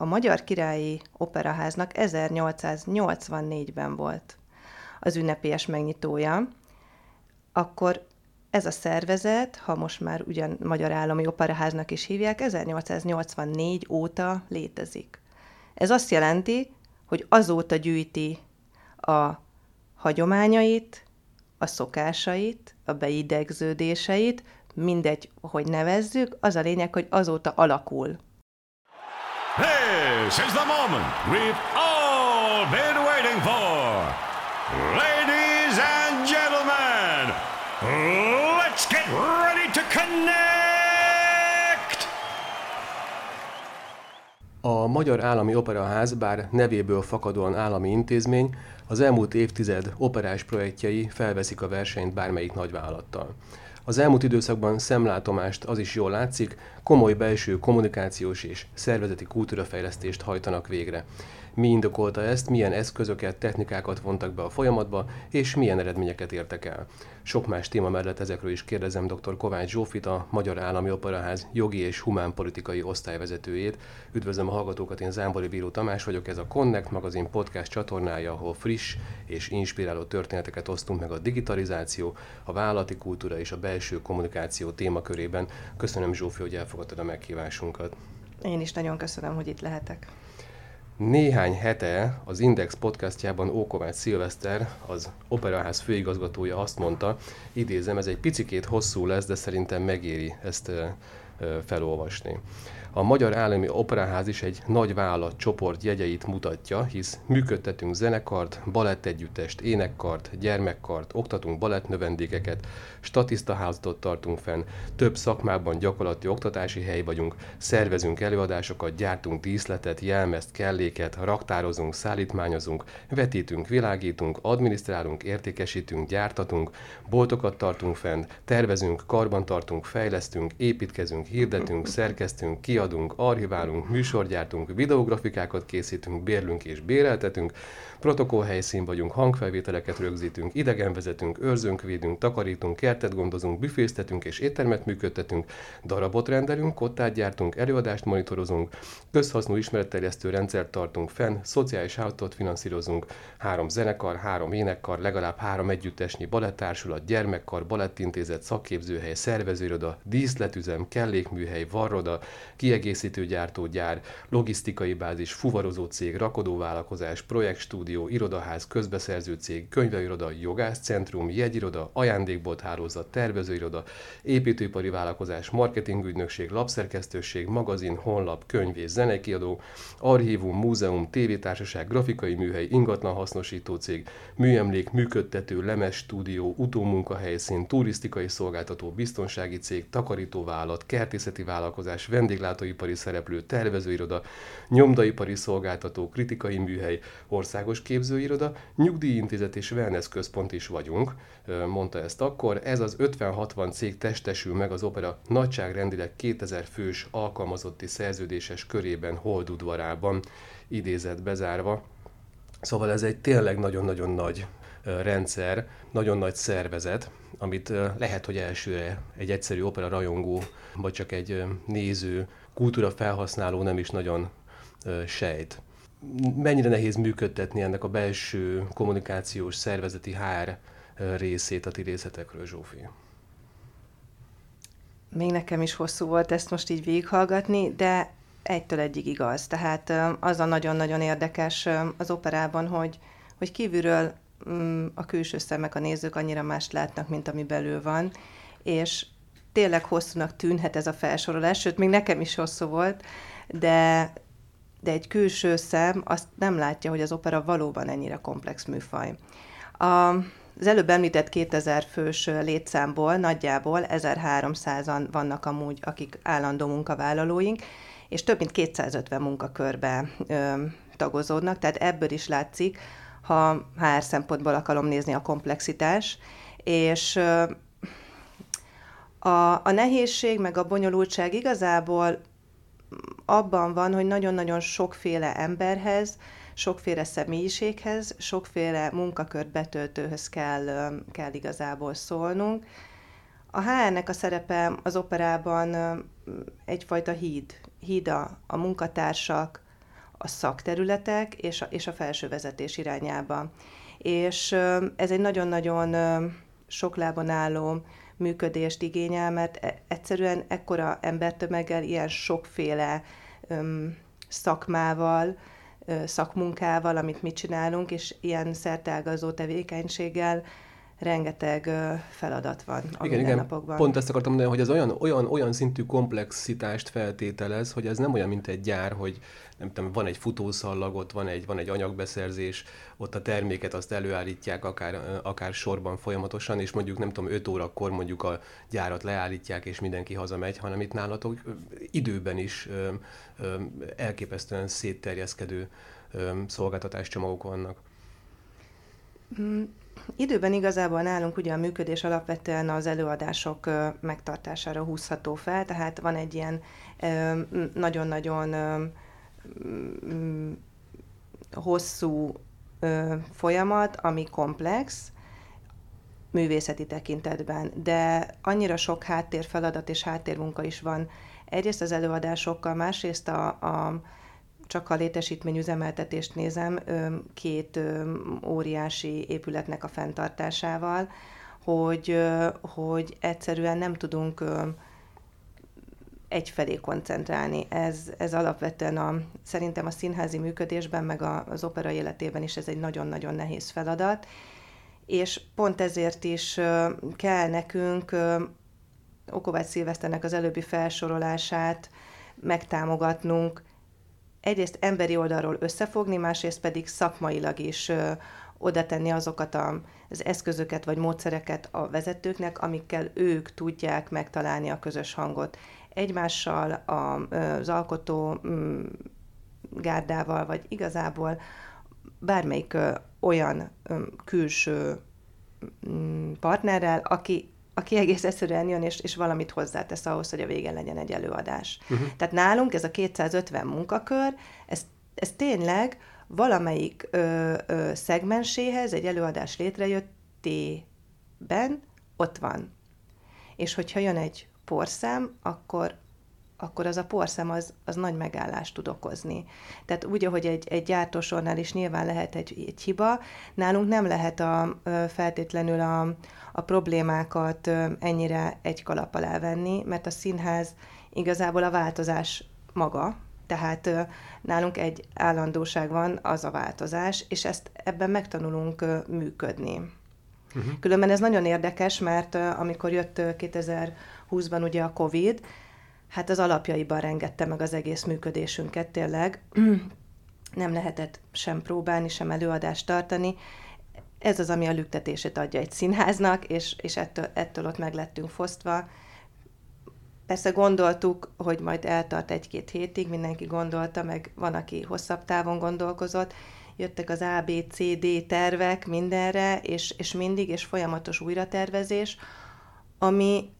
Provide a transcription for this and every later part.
a Magyar Királyi Operaháznak 1884-ben volt az ünnepélyes megnyitója, akkor ez a szervezet, ha most már ugyan Magyar Állami Operaháznak is hívják, 1884 óta létezik. Ez azt jelenti, hogy azóta gyűjti a hagyományait, a szokásait, a beidegződéseit, mindegy, hogy nevezzük, az a lényeg, hogy azóta alakul. This is the moment we've all been waiting for. Ladies and gentlemen, let's get ready to connect! A Magyar Állami Operaház, bár nevéből fakadóan állami intézmény, az elmúlt évtized operás projektjei felveszik a versenyt bármelyik nagyvállalattal. Az elmúlt időszakban szemlátomást az is jól látszik, komoly belső kommunikációs és szervezeti kultúrafejlesztést hajtanak végre. Mi indokolta ezt, milyen eszközöket, technikákat vontak be a folyamatba, és milyen eredményeket értek el. Sok más téma mellett ezekről is kérdezem dr. Kovács Zsófit, a Magyar Állami Operaház jogi és humánpolitikai osztályvezetőjét. Üdvözlöm a hallgatókat, én Zámbori Bíró Tamás vagyok, ez a Connect magazin podcast csatornája, ahol friss és inspiráló történeteket osztunk meg a digitalizáció, a vállalati kultúra és a belső kommunikáció témakörében. Köszönöm Zsófi, hogy elfogadtad a meghívásunkat. Én is nagyon köszönöm, hogy itt lehetek. Néhány hete az Index podcastjában Ókovács Szilveszter, az Operaház főigazgatója azt mondta, idézem, ez egy picikét hosszú lesz, de szerintem megéri ezt felolvasni. A Magyar Állami Operaház is egy nagy vállalat csoport jegyeit mutatja, hisz működtetünk zenekart, balettegyüttest, énekkart, gyermekkart, oktatunk balettnövendékeket, statisztaházatot tartunk fenn, több szakmában gyakorlati oktatási hely vagyunk, szervezünk előadásokat, gyártunk díszletet, jelmezt, kelléket, raktározunk, szállítmányozunk, vetítünk, világítunk, adminisztrálunk, értékesítünk, gyártatunk, boltokat tartunk fenn, tervezünk, karban tartunk, fejlesztünk, építkezünk, hirdetünk, szerkesztünk, ki kiadunk, archiválunk, műsorgyártunk, videografikákat készítünk, bérlünk és béreltetünk, protokollhelyszín vagyunk, hangfelvételeket rögzítünk, idegenvezetünk, őrzünk, védünk, takarítunk, kertet gondozunk, büféztetünk és éttermet működtetünk, darabot rendelünk, kottát gyártunk, előadást monitorozunk, közhasznú ismeretterjesztő rendszert tartunk fenn, szociális hálózatot finanszírozunk, három zenekar, három énekkar, legalább három együttesnyi balettársulat, gyermekkar, balettintézet, szakképzőhely, szervezőiroda, díszletüzem, kellékműhely, varroda, kiegészítő gyártógyár, logisztikai bázis, fuvarozó cég, rakodóvállalkozás, projektstúdió, irodaház, közbeszerző cég, könyveiroda, jogászcentrum, jegyiroda, ajándékbolt hálózat, tervezőiroda, építőipari vállalkozás, marketingügynökség, lapszerkesztőség, magazin, honlap, könyv és zenekiadó, archívum, múzeum, tévétársaság, grafikai műhely, ingatlan hasznosító cég, műemlék, működtető, lemes stúdió, utómunkahelyszín, turisztikai szolgáltató, biztonsági cég, takarítóvállalat, kertészeti vállalkozás, vendéglátó vendéglátóipari szereplő, tervezőiroda, nyomdaipari szolgáltató, kritikai műhely, országos képzőiroda, nyugdíjintézet és wellness központ is vagyunk, mondta ezt akkor. Ez az 50-60 cég testesül meg az opera nagyságrendileg 2000 fős alkalmazotti szerződéses körében Holdudvarában, idézett bezárva. Szóval ez egy tényleg nagyon-nagyon nagy rendszer, nagyon nagy szervezet, amit lehet, hogy elsőre egy egyszerű opera rajongó, vagy csak egy néző, kultúra felhasználó nem is nagyon sejt. Mennyire nehéz működtetni ennek a belső kommunikációs szervezeti HR részét a ti részletekről, Zsófi? Még nekem is hosszú volt ezt most így végighallgatni, de egytől egyig igaz. Tehát az a nagyon-nagyon érdekes az operában, hogy, hogy kívülről Mm, a külső szemek, a nézők annyira mást látnak, mint ami belül van, és tényleg hosszúnak tűnhet ez a felsorolás, sőt, még nekem is hosszú volt, de, de egy külső szem azt nem látja, hogy az opera valóban ennyire komplex műfaj. A, az előbb említett 2000 fős létszámból nagyjából 1300-an vannak amúgy, akik állandó munkavállalóink, és több mint 250 munkakörbe ö, tagozódnak, tehát ebből is látszik, ha HR szempontból akarom nézni a komplexitás, és a, a nehézség meg a bonyolultság igazából abban van, hogy nagyon-nagyon sokféle emberhez, sokféle személyiséghez, sokféle munkakört betöltőhöz kell, kell igazából szólnunk. A HR-nek a szerepe az operában egyfajta híd, híd a, a munkatársak, a szakterületek és a, és a felső vezetés irányába. És ez egy nagyon-nagyon sok lábon álló működést igényel, mert e, egyszerűen ekkora embertömeggel, ilyen sokféle öm, szakmával, szakmunkával, amit mi csinálunk, és ilyen szertágazó tevékenységgel rengeteg feladat van a igen, igen. Napokban. Pont ezt akartam mondani, hogy ez olyan, olyan, olyan szintű komplexitást feltételez, hogy ez nem olyan, mint egy gyár, hogy nem tudom, van egy futószallag, ott van egy, van egy anyagbeszerzés, ott a terméket azt előállítják akár, akár sorban folyamatosan, és mondjuk nem tudom, 5 órakor mondjuk a gyárat leállítják, és mindenki hazamegy, hanem itt nálatok időben is ö, ö, elképesztően szétterjeszkedő szolgáltatáscsomagok vannak. Időben igazából nálunk ugye a működés alapvetően az előadások megtartására húzható fel, tehát van egy ilyen nagyon-nagyon hosszú folyamat, ami komplex, művészeti tekintetben, de annyira sok háttérfeladat és háttérmunka is van. Egyrészt az előadásokkal, másrészt a, a csak a létesítményüzemeltetést nézem, két óriási épületnek a fenntartásával, hogy, hogy egyszerűen nem tudunk egyfelé koncentrálni. Ez, ez alapvetően a, szerintem a színházi működésben, meg a, az opera életében is ez egy nagyon-nagyon nehéz feladat, és pont ezért is kell nekünk Okovács Szilveszternek az előbbi felsorolását megtámogatnunk, egyrészt emberi oldalról összefogni, másrészt pedig szakmailag is oda tenni azokat a, az eszközöket vagy módszereket a vezetőknek, amikkel ők tudják megtalálni a közös hangot. Egymással, a, az alkotó mm, gárdával, vagy igazából bármelyik olyan külső mm, partnerrel, aki aki egész egyszerűen jön és, és valamit hozzátesz ahhoz, hogy a végén legyen egy előadás. Uh-huh. Tehát nálunk ez a 250 munkakör, ez, ez tényleg valamelyik ö, ö, szegmenséhez egy előadás létrejöttében ott van. És hogyha jön egy porszám, akkor akkor az a porszem az, az nagy megállást tud okozni. Tehát úgy, ahogy egy, egy gyártósornál is nyilván lehet egy, egy hiba, nálunk nem lehet a, feltétlenül a, a problémákat ennyire egy kalap alá venni, mert a színház igazából a változás maga, tehát nálunk egy állandóság van, az a változás, és ezt ebben megtanulunk működni. Uh-huh. Különben ez nagyon érdekes, mert amikor jött 2020-ban ugye a Covid, hát az alapjaiban rengette meg az egész működésünket tényleg. Nem lehetett sem próbálni, sem előadást tartani. Ez az, ami a lüktetését adja egy színháznak, és, és ettől, ettől ott meg lettünk fosztva. Persze gondoltuk, hogy majd eltart egy-két hétig, mindenki gondolta, meg van, aki hosszabb távon gondolkozott, jöttek az A, B, C, D tervek mindenre, és, és mindig, és folyamatos újratervezés, ami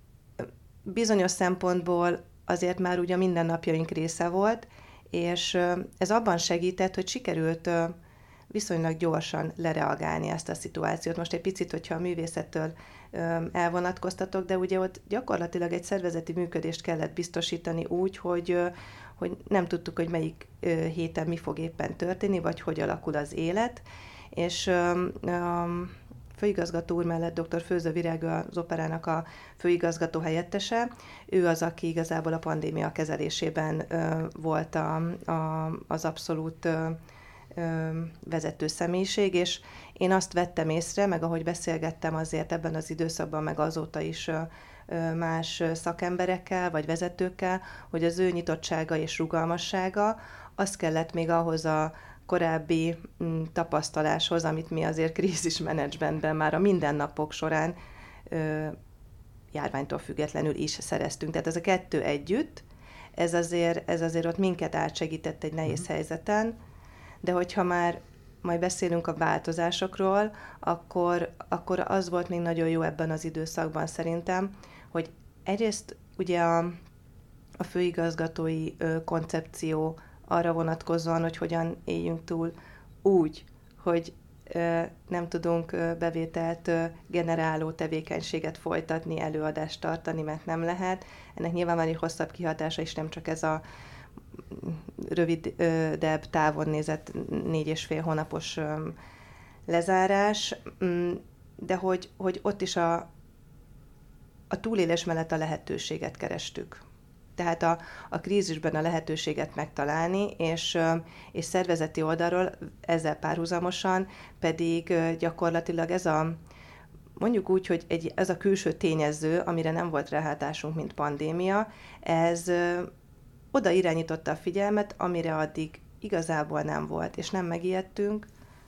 bizonyos szempontból azért már ugye mindennapjaink része volt, és ez abban segített, hogy sikerült viszonylag gyorsan lereagálni ezt a szituációt. Most egy picit, hogyha a művészettől elvonatkoztatok, de ugye ott gyakorlatilag egy szervezeti működést kellett biztosítani úgy, hogy, hogy nem tudtuk, hogy melyik héten mi fog éppen történni, vagy hogy alakul az élet, és főigazgató úr mellett dr. Főző Virág az operának a főigazgató helyettese. Ő az, aki igazából a pandémia kezelésében volt a, a, az abszolút vezető személyiség, és én azt vettem észre, meg ahogy beszélgettem azért ebben az időszakban, meg azóta is más szakemberekkel vagy vezetőkkel, hogy az ő nyitottsága és rugalmassága az kellett még ahhoz a korábbi mm, tapasztaláshoz, amit mi azért krízismenedzsmentben már a mindennapok során járványtól függetlenül is szereztünk. Tehát ez a kettő együtt, ez azért, ez azért ott minket átsegített egy nehéz uh-huh. helyzeten, de hogyha már majd beszélünk a változásokról, akkor, akkor az volt még nagyon jó ebben az időszakban szerintem, hogy egyrészt ugye a, a főigazgatói ö, koncepció arra vonatkozóan, hogy hogyan éljünk túl úgy, hogy nem tudunk bevételt generáló tevékenységet folytatni, előadást tartani, mert nem lehet. Ennek nyilván van egy hosszabb kihatása is, nem csak ez a rövidebb távon nézett négy és fél hónapos lezárás, mm, de hogy, hogy ott is a, a túlélés mellett a lehetőséget kerestük. Tehát a, a krízisben a lehetőséget megtalálni, és, és szervezeti oldalról ezzel párhuzamosan pedig gyakorlatilag ez a, mondjuk úgy, hogy egy, ez a külső tényező, amire nem volt ráhatásunk, mint pandémia, ez oda irányította a figyelmet, amire addig igazából nem volt, és nem megijedtünk,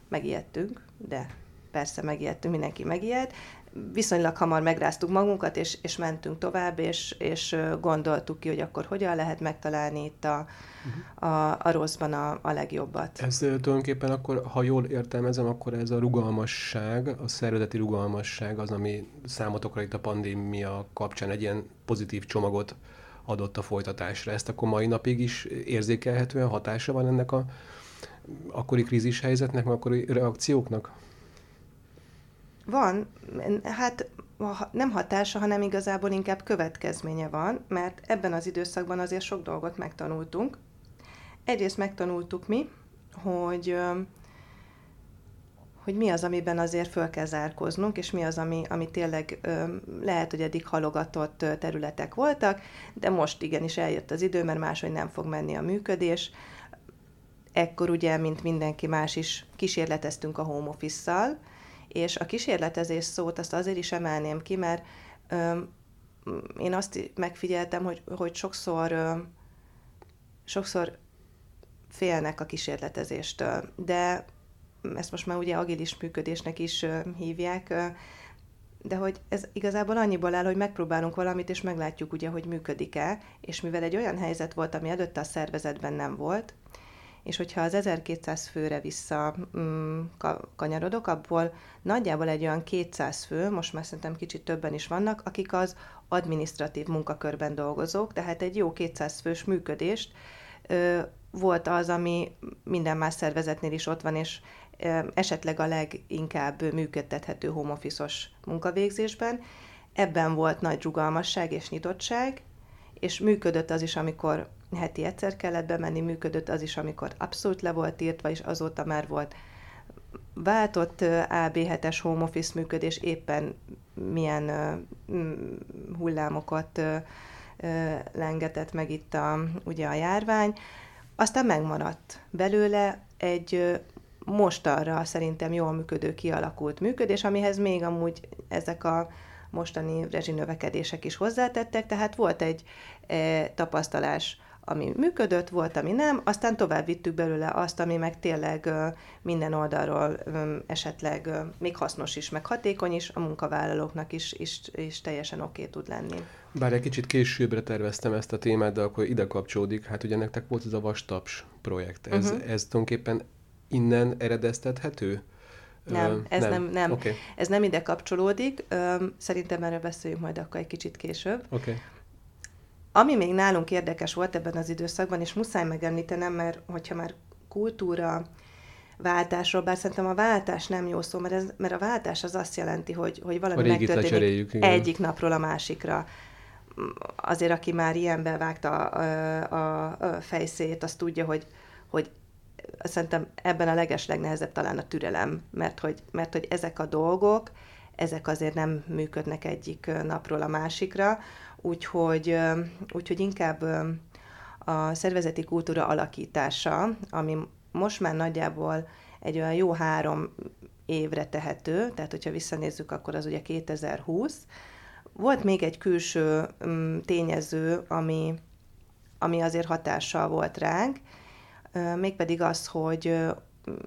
megijedtünk, de persze megijedtünk, mindenki megijed, viszonylag hamar megráztuk magunkat, és, és mentünk tovább, és, és gondoltuk ki, hogy akkor hogyan lehet megtalálni itt a, a, a rosszban a, a legjobbat. Ez tulajdonképpen akkor, ha jól értelmezem, akkor ez a rugalmasság, a szervezeti rugalmasság az, ami számotokra itt a pandémia kapcsán egy ilyen pozitív csomagot adott a folytatásra. Ezt akkor mai napig is érzékelhetően hatása van ennek a akkori krízis helyzetnek, akkori reakcióknak? Van, hát nem hatása, hanem igazából inkább következménye van, mert ebben az időszakban azért sok dolgot megtanultunk. Egyrészt megtanultuk mi, hogy hogy mi az, amiben azért föl kell zárkoznunk, és mi az, ami, ami tényleg lehet, hogy eddig halogatott területek voltak, de most igenis eljött az idő, mert máshogy nem fog menni a működés. Ekkor ugye, mint mindenki más is, kísérleteztünk a home office-szal, és a kísérletezés szót azt azért is emelném ki, mert öm, én azt megfigyeltem, hogy, hogy sokszor, öm, sokszor félnek a kísérletezéstől, de ezt most már ugye agilis működésnek is öm, hívják, öm, de hogy ez igazából annyiból áll, hogy megpróbálunk valamit, és meglátjuk ugye, hogy működik-e, és mivel egy olyan helyzet volt, ami előtte a szervezetben nem volt, és hogyha az 1200 főre vissza mm, kanyarodok, abból nagyjából egy olyan 200 fő, most már szerintem kicsit többen is vannak, akik az administratív munkakörben dolgozók, tehát egy jó 200 fős működést ö, volt az, ami minden más szervezetnél is ott van, és ö, esetleg a leginkább működtethető home munkavégzésben. Ebben volt nagy rugalmasság és nyitottság, és működött az is, amikor heti egyszer kellett bemenni, működött az is, amikor abszolút le volt írtva, és azóta már volt váltott AB7-es home office működés, éppen milyen hullámokat lengetett meg itt a, ugye a járvány. Aztán megmaradt belőle egy mostanra szerintem jól működő, kialakult működés, amihez még amúgy ezek a mostani rezsinövekedések is hozzátettek, tehát volt egy e, tapasztalás ami működött, volt, ami nem, aztán tovább vittük belőle azt, ami meg tényleg minden oldalról esetleg még hasznos is, meg hatékony is, a munkavállalóknak is, is, is teljesen oké okay tud lenni. Bár egy kicsit későbbre terveztem ezt a témát, de akkor ide kapcsolódik. Hát ugye nektek volt ez a Vastaps projekt. Ez, uh-huh. ez tulajdonképpen innen eredeztethető? Nem, ez nem, nem. nem. Okay. Ez nem ide kapcsolódik. Szerintem erről beszéljünk majd akkor egy kicsit később. Okay. Ami még nálunk érdekes volt ebben az időszakban, és muszáj megemlítenem, mert hogyha már kultúra váltásról, bár szerintem a váltás nem jó szó, mert, ez, mert a váltás az azt jelenti, hogy, hogy valami megtörténik egyik napról a másikra. Azért, aki már ilyenben vágta a, a, a fejszét, az tudja, hogy, hogy szerintem ebben a leges legnehezebb talán a türelem, mert hogy, mert hogy ezek a dolgok, ezek azért nem működnek egyik napról a másikra, úgyhogy, úgyhogy inkább a szervezeti kultúra alakítása, ami most már nagyjából egy olyan jó három évre tehető, tehát hogyha visszanézzük, akkor az ugye 2020. Volt még egy külső tényező, ami, ami azért hatással volt ránk, mégpedig az, hogy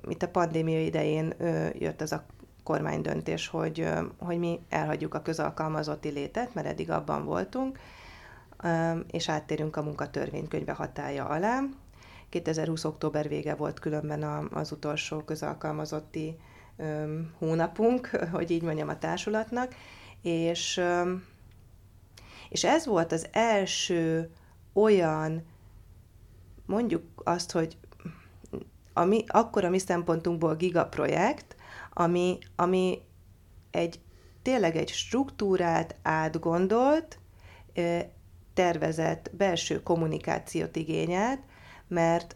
itt a pandémia idején jött az a kormánydöntés, hogy, hogy mi elhagyjuk a közalkalmazotti létet, mert eddig abban voltunk, és áttérünk a munkatörvénykönyve hatája alá. 2020. október vége volt különben az utolsó közalkalmazotti hónapunk, hogy így mondjam a társulatnak, és, és ez volt az első olyan, mondjuk azt, hogy ami, akkor a mi szempontunkból gigaprojekt, ami, ami egy tényleg egy struktúrát átgondolt, tervezett belső kommunikációt igényelt, mert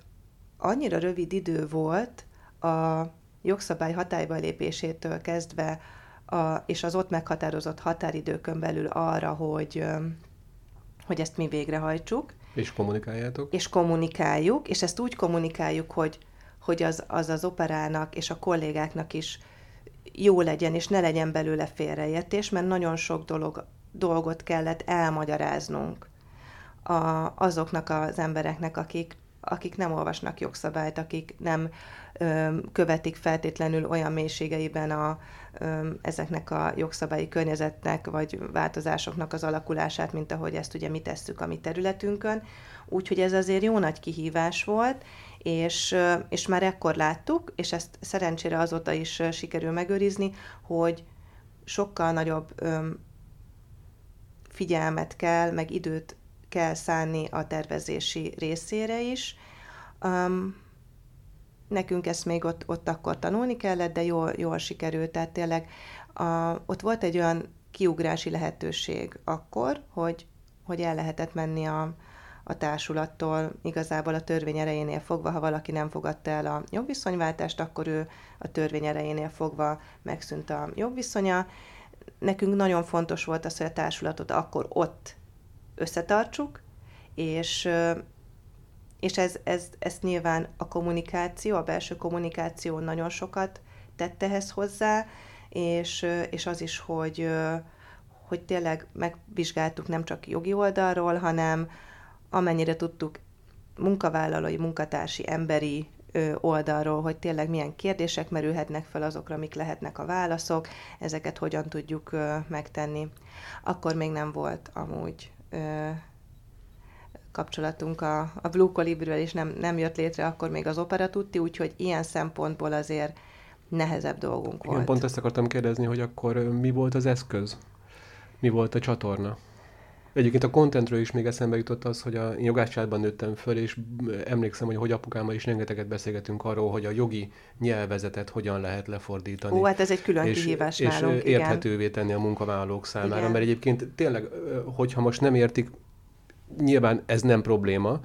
annyira rövid idő volt a jogszabály hatályba lépésétől kezdve, a, és az ott meghatározott határidőkön belül arra, hogy, hogy ezt mi végrehajtsuk. És kommunikáljátok? És kommunikáljuk, és ezt úgy kommunikáljuk, hogy, hogy az, az az operának és a kollégáknak is jó legyen, és ne legyen belőle félreértés, mert nagyon sok dolog, dolgot kellett elmagyaráznunk a, azoknak az embereknek, akik, akik nem olvasnak jogszabályt, akik nem ö, követik feltétlenül olyan mélységeiben a, ezeknek a jogszabályi környezetnek vagy változásoknak az alakulását, mint ahogy ezt ugye mi tesszük a mi területünkön. Úgyhogy ez azért jó nagy kihívás volt, és, és már ekkor láttuk, és ezt szerencsére azóta is sikerül megőrizni, hogy sokkal nagyobb figyelmet kell, meg időt kell szánni a tervezési részére is. Nekünk ezt még ott, ott akkor tanulni kellett, de jól, jól sikerült. Tehát tényleg a, ott volt egy olyan kiugrási lehetőség akkor, hogy, hogy el lehetett menni a, a társulattól igazából a törvény erejénél fogva, ha valaki nem fogadta el a jogviszonyváltást, akkor ő a törvény erejénél fogva megszűnt a jogviszonya. Nekünk nagyon fontos volt az, hogy a társulatot akkor ott összetartsuk, és, és ez, ez, ez nyilván a kommunikáció, a belső kommunikáció nagyon sokat tett ehhez hozzá, és, és az is, hogy, hogy tényleg megvizsgáltuk nem csak jogi oldalról, hanem amennyire tudtuk munkavállalói, munkatársi, emberi oldalról, hogy tényleg milyen kérdések merülhetnek fel azokra, mik lehetnek a válaszok, ezeket hogyan tudjuk megtenni. Akkor még nem volt amúgy kapcsolatunk a, a Blue Colibri-vel, és nem, nem jött létre akkor még az Opera Tutti, úgyhogy ilyen szempontból azért nehezebb dolgunk volt. Igen, pont ezt akartam kérdezni, hogy akkor mi volt az eszköz? Mi volt a csatorna? Egyébként a contentről is még eszembe jutott az, hogy a jogászcsádban nőttem föl, és emlékszem, hogy, hogy apukámmal is rengeteget beszélgetünk arról, hogy a jogi nyelvezetet hogyan lehet lefordítani. Ó, hát ez egy külön és, kihívás és nálunk, érthetővé igen. tenni a munkavállalók számára, igen. mert egyébként tényleg, hogyha most nem értik, nyilván ez nem probléma,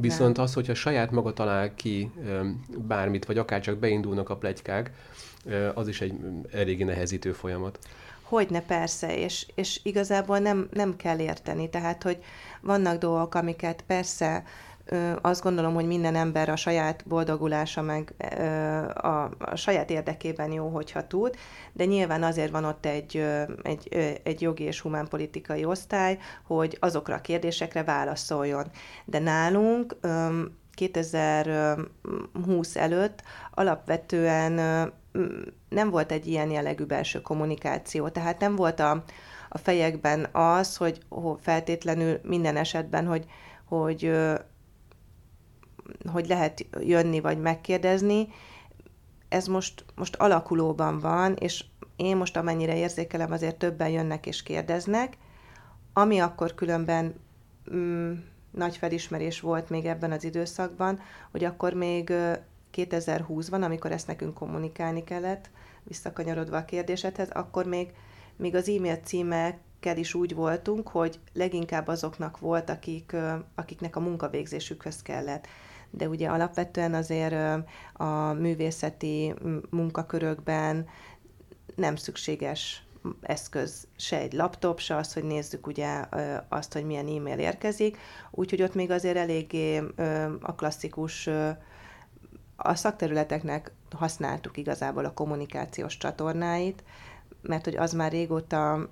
Viszont nem. az, hogyha saját maga talál ki bármit, vagy akár csak beindulnak a plegykák, az is egy eléggé nehezítő folyamat. Hogyne persze, és, és igazából nem, nem kell érteni. Tehát, hogy vannak dolgok, amiket persze azt gondolom, hogy minden ember a saját boldogulása meg a, a saját érdekében jó, hogyha tud, de nyilván azért van ott egy, egy, egy jogi és humánpolitikai osztály, hogy azokra a kérdésekre válaszoljon. De nálunk 2020 előtt alapvetően nem volt egy ilyen jellegű belső kommunikáció, tehát nem volt a, a fejekben az, hogy, feltétlenül minden esetben, hogy, hogy, hogy lehet jönni vagy megkérdezni, ez most, most alakulóban van, és én most amennyire érzékelem, azért többen jönnek és kérdeznek, ami akkor különben mm, nagy felismerés volt még ebben az időszakban, hogy akkor még 2020-ban, amikor ezt nekünk kommunikálni kellett, visszakanyarodva a kérdésedhez, akkor még, még az e-mail címekkel is úgy voltunk, hogy leginkább azoknak volt, akik, akiknek a munkavégzésükhöz kellett. De ugye alapvetően azért a művészeti munkakörökben nem szükséges eszköz, se egy laptop, se az, hogy nézzük ugye azt, hogy milyen e-mail érkezik, úgyhogy ott még azért eléggé a klasszikus a szakterületeknek használtuk igazából a kommunikációs csatornáit, mert hogy az már régóta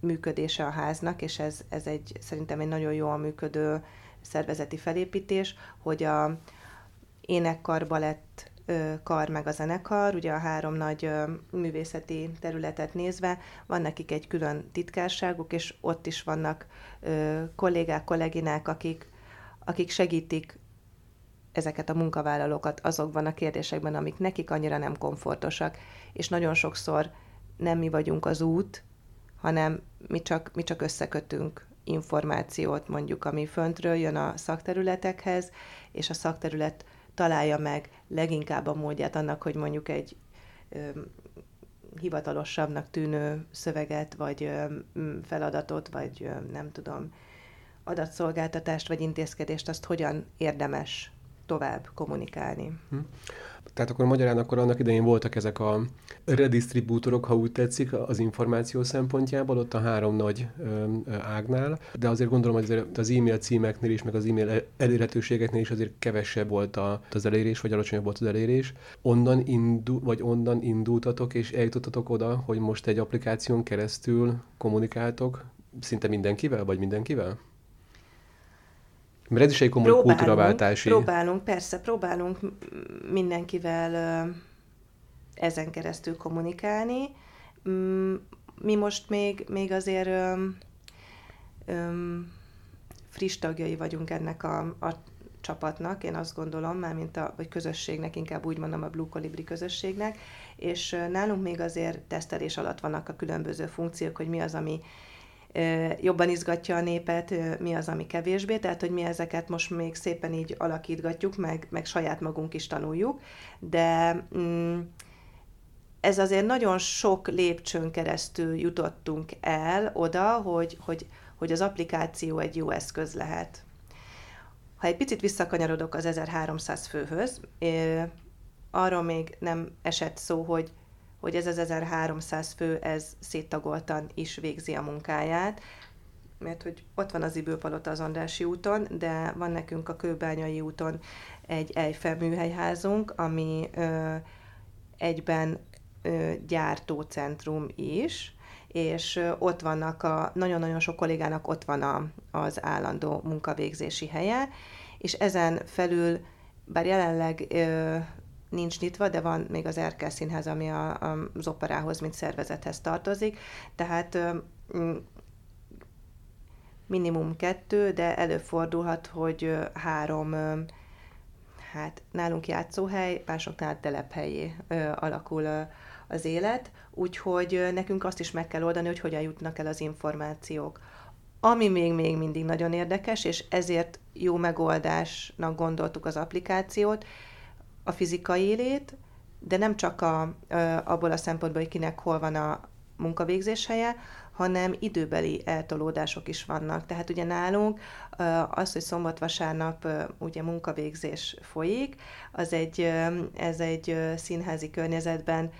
működése a háznak, és ez, ez egy szerintem egy nagyon jól működő szervezeti felépítés, hogy a énekkar, balett kar meg a zenekar, ugye a három nagy művészeti területet nézve, van nekik egy külön titkárságuk, és ott is vannak kollégák, kolléginák, akik, akik segítik ezeket a munkavállalókat azokban a kérdésekben, amik nekik annyira nem komfortosak, és nagyon sokszor nem mi vagyunk az út, hanem mi csak, mi csak összekötünk információt, mondjuk, ami föntről jön a szakterületekhez, és a szakterület találja meg leginkább a módját annak, hogy mondjuk egy ö, hivatalosabbnak tűnő szöveget, vagy ö, feladatot, vagy ö, nem tudom, adatszolgáltatást, vagy intézkedést, azt hogyan érdemes tovább kommunikálni. Hm. Tehát akkor magyarán akkor annak idején voltak ezek a redistribútorok, ha úgy tetszik, az információ szempontjából, ott a három nagy ö, ágnál, de azért gondolom, hogy az e-mail címeknél is, meg az e-mail elérhetőségeknél is azért kevesebb volt az elérés, vagy alacsonyabb volt az elérés. Onnan, indul, vagy onnan indultatok, és eljutottatok oda, hogy most egy applikáción keresztül kommunikáltok szinte mindenkivel, vagy mindenkivel? Mert ez is egy komoly próbálunk, kultúraváltási... Próbálunk, persze, próbálunk mindenkivel ezen keresztül kommunikálni. Mm, mi most még, még azért öm, öm, friss tagjai vagyunk ennek a, a csapatnak, én azt gondolom, mármint a vagy közösségnek, inkább úgy mondom a Blue Colibri közösségnek, és nálunk még azért tesztelés alatt vannak a különböző funkciók, hogy mi az, ami jobban izgatja a népet, mi az, ami kevésbé, tehát hogy mi ezeket most még szépen így alakítgatjuk, meg, meg saját magunk is tanuljuk, de mm, ez azért nagyon sok lépcsőn keresztül jutottunk el oda, hogy, hogy, hogy az applikáció egy jó eszköz lehet. Ha egy picit visszakanyarodok az 1300 főhöz, arról még nem esett szó, hogy hogy ez az 1300 fő, ez széttagoltan is végzi a munkáját, mert hogy ott van az Ibőpalota az Andrási úton, de van nekünk a Kőbányai úton egy Eiffel műhelyházunk, ami ö, egyben ö, gyártócentrum is, és ott vannak a, nagyon-nagyon sok kollégának ott van a, az állandó munkavégzési helye, és ezen felül, bár jelenleg ö, nincs nyitva, de van még az Erkel Színház, ami a, a, az operához, mint szervezethez tartozik. Tehát minimum kettő, de előfordulhat, hogy három hát nálunk játszóhely, másoknál telephelyé alakul az élet, úgyhogy nekünk azt is meg kell oldani, hogy hogyan jutnak el az információk. Ami még, még mindig nagyon érdekes, és ezért jó megoldásnak gondoltuk az applikációt, a fizikai élét, de nem csak a, abból a szempontból, hogy kinek hol van a munkavégzés helye, hanem időbeli eltolódások is vannak. Tehát ugye nálunk az, hogy szombat-vasárnap ugye munkavégzés folyik, az egy, ez egy színházi környezetben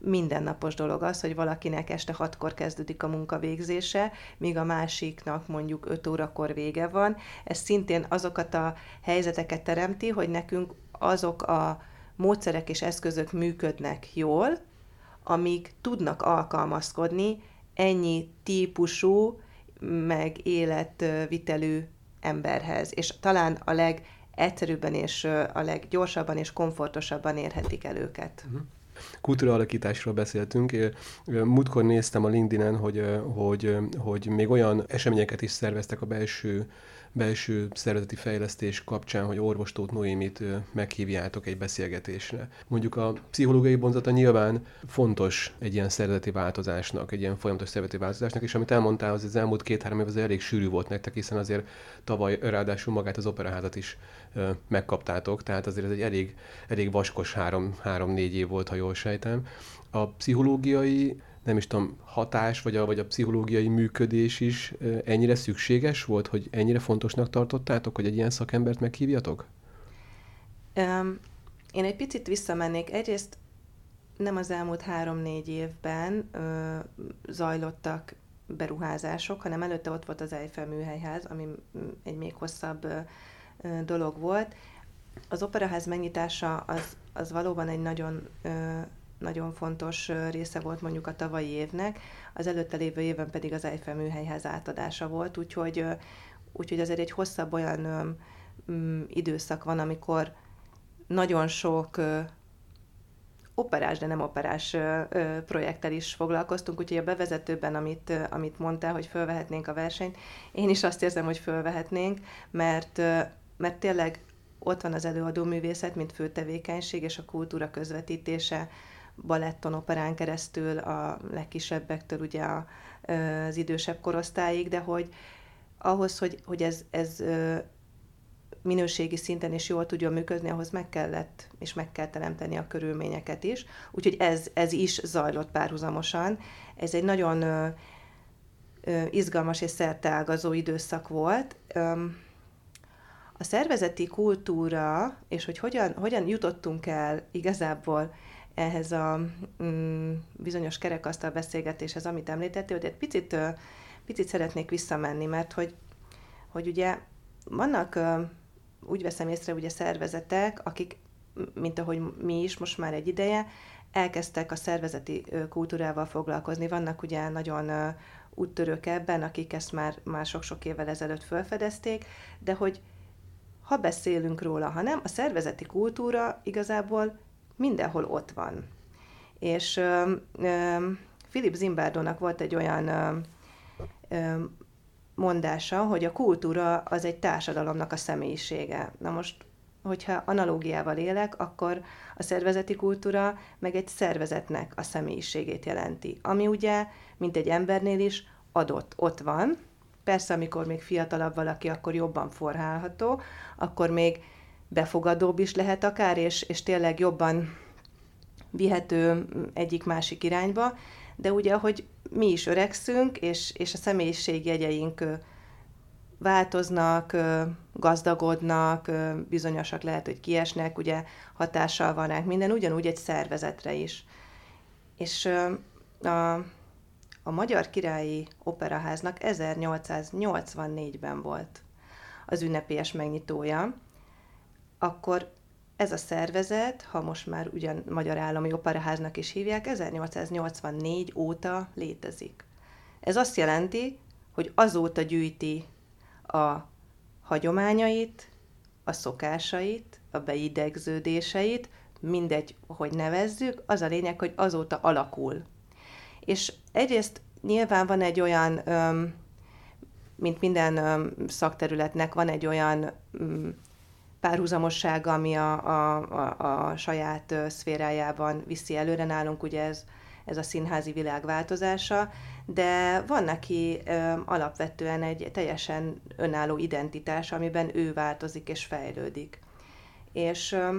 mindennapos dolog az, hogy valakinek este hatkor kezdődik a munkavégzése, míg a másiknak mondjuk 5 órakor vége van. Ez szintén azokat a helyzeteket teremti, hogy nekünk azok a módszerek és eszközök működnek jól, amik tudnak alkalmazkodni ennyi típusú, meg életvitelű emberhez. És talán a legegyszerűbben és a leggyorsabban és komfortosabban érhetik el őket. Uh-huh kultúraalakításról beszéltünk. Múltkor néztem a LinkedIn-en, hogy, hogy, hogy még olyan eseményeket is szerveztek a belső belső szervezeti fejlesztés kapcsán, hogy orvostót Noémit meghívjátok egy beszélgetésre. Mondjuk a pszichológiai bonzata nyilván fontos egy ilyen szervezeti változásnak, egy ilyen folyamatos szervezeti változásnak, és amit elmondtál, az az elmúlt két-három év az elég sűrű volt nektek, hiszen azért tavaly ráadásul magát az operaházat is megkaptátok, tehát azért ez egy elég, elég vaskos három, három-négy év volt, ha jól sejtem. A pszichológiai nem is tudom, hatás, vagy a, vagy a pszichológiai működés is ennyire szükséges volt, hogy ennyire fontosnak tartottátok, hogy egy ilyen szakembert meghívjatok? Um, én egy picit visszamennék. Egyrészt nem az elmúlt három-négy évben ö, zajlottak beruházások, hanem előtte ott volt az Eiffel műhelyház, ami egy még hosszabb ö, dolog volt. Az operaház megnyitása az, az valóban egy nagyon ö, nagyon fontos része volt mondjuk a tavalyi évnek, az előtte lévő évben pedig az Eiffel műhelyház átadása volt, úgyhogy, úgyhogy azért egy hosszabb olyan um, időszak van, amikor nagyon sok operás, de nem operás projekttel is foglalkoztunk, úgyhogy a bevezetőben, amit, amit mondtál, hogy fölvehetnénk a versenyt, én is azt érzem, hogy fölvehetnénk, mert, mert tényleg ott van az előadó művészet, mint fő tevékenység, és a kultúra közvetítése baletton, operán keresztül a legkisebbektől ugye a, az idősebb korosztályig, de hogy ahhoz, hogy, hogy ez, ez minőségi szinten is jól tudjon működni, ahhoz meg kellett és meg kell teremteni a körülményeket is. Úgyhogy ez, ez is zajlott párhuzamosan. Ez egy nagyon ö, ö, izgalmas és szerteágazó időszak volt. Ö, a szervezeti kultúra, és hogy hogyan, hogyan jutottunk el igazából ehhez a mm, bizonyos kerekasztal beszélgetéshez, amit említettél, hogy egy picit, picit szeretnék visszamenni, mert hogy, hogy ugye vannak, úgy veszem észre, ugye szervezetek, akik, mint ahogy mi is most már egy ideje, elkezdtek a szervezeti kultúrával foglalkozni. Vannak ugye nagyon úttörők ebben, akik ezt már, már sok-sok évvel ezelőtt felfedezték, de hogy ha beszélünk róla, ha nem, a szervezeti kultúra igazából mindenhol ott van. És ö, ö, Philip Zimbardónak volt egy olyan mondása, hogy a kultúra az egy társadalomnak a személyisége. Na most, hogyha analógiával élek, akkor a szervezeti kultúra meg egy szervezetnek a személyiségét jelenti, ami ugye, mint egy embernél is, adott, ott van. Persze, amikor még fiatalabb valaki, akkor jobban forrálható, akkor még befogadóbb is lehet akár, és, és tényleg jobban vihető egyik-másik irányba, de ugye, hogy mi is öregszünk, és, és a személyiségjegyeink változnak, gazdagodnak, bizonyosak lehet, hogy kiesnek, ugye hatással van ránk minden, ugyanúgy egy szervezetre is. És a, a Magyar Királyi Operaháznak 1884-ben volt az ünnepélyes megnyitója, akkor ez a szervezet, ha most már ugyan Magyar Állami Operaháznak is hívják, 1884 óta létezik. Ez azt jelenti, hogy azóta gyűjti a hagyományait, a szokásait, a beidegződéseit, mindegy, hogy nevezzük, az a lényeg, hogy azóta alakul. És egyrészt nyilván van egy olyan, mint minden szakterületnek, van egy olyan párhuzamossága, ami a, a, a, a saját szférájában viszi előre nálunk, ugye ez, ez a színházi világ változása, de van neki ö, alapvetően egy teljesen önálló identitás, amiben ő változik és fejlődik. És ö,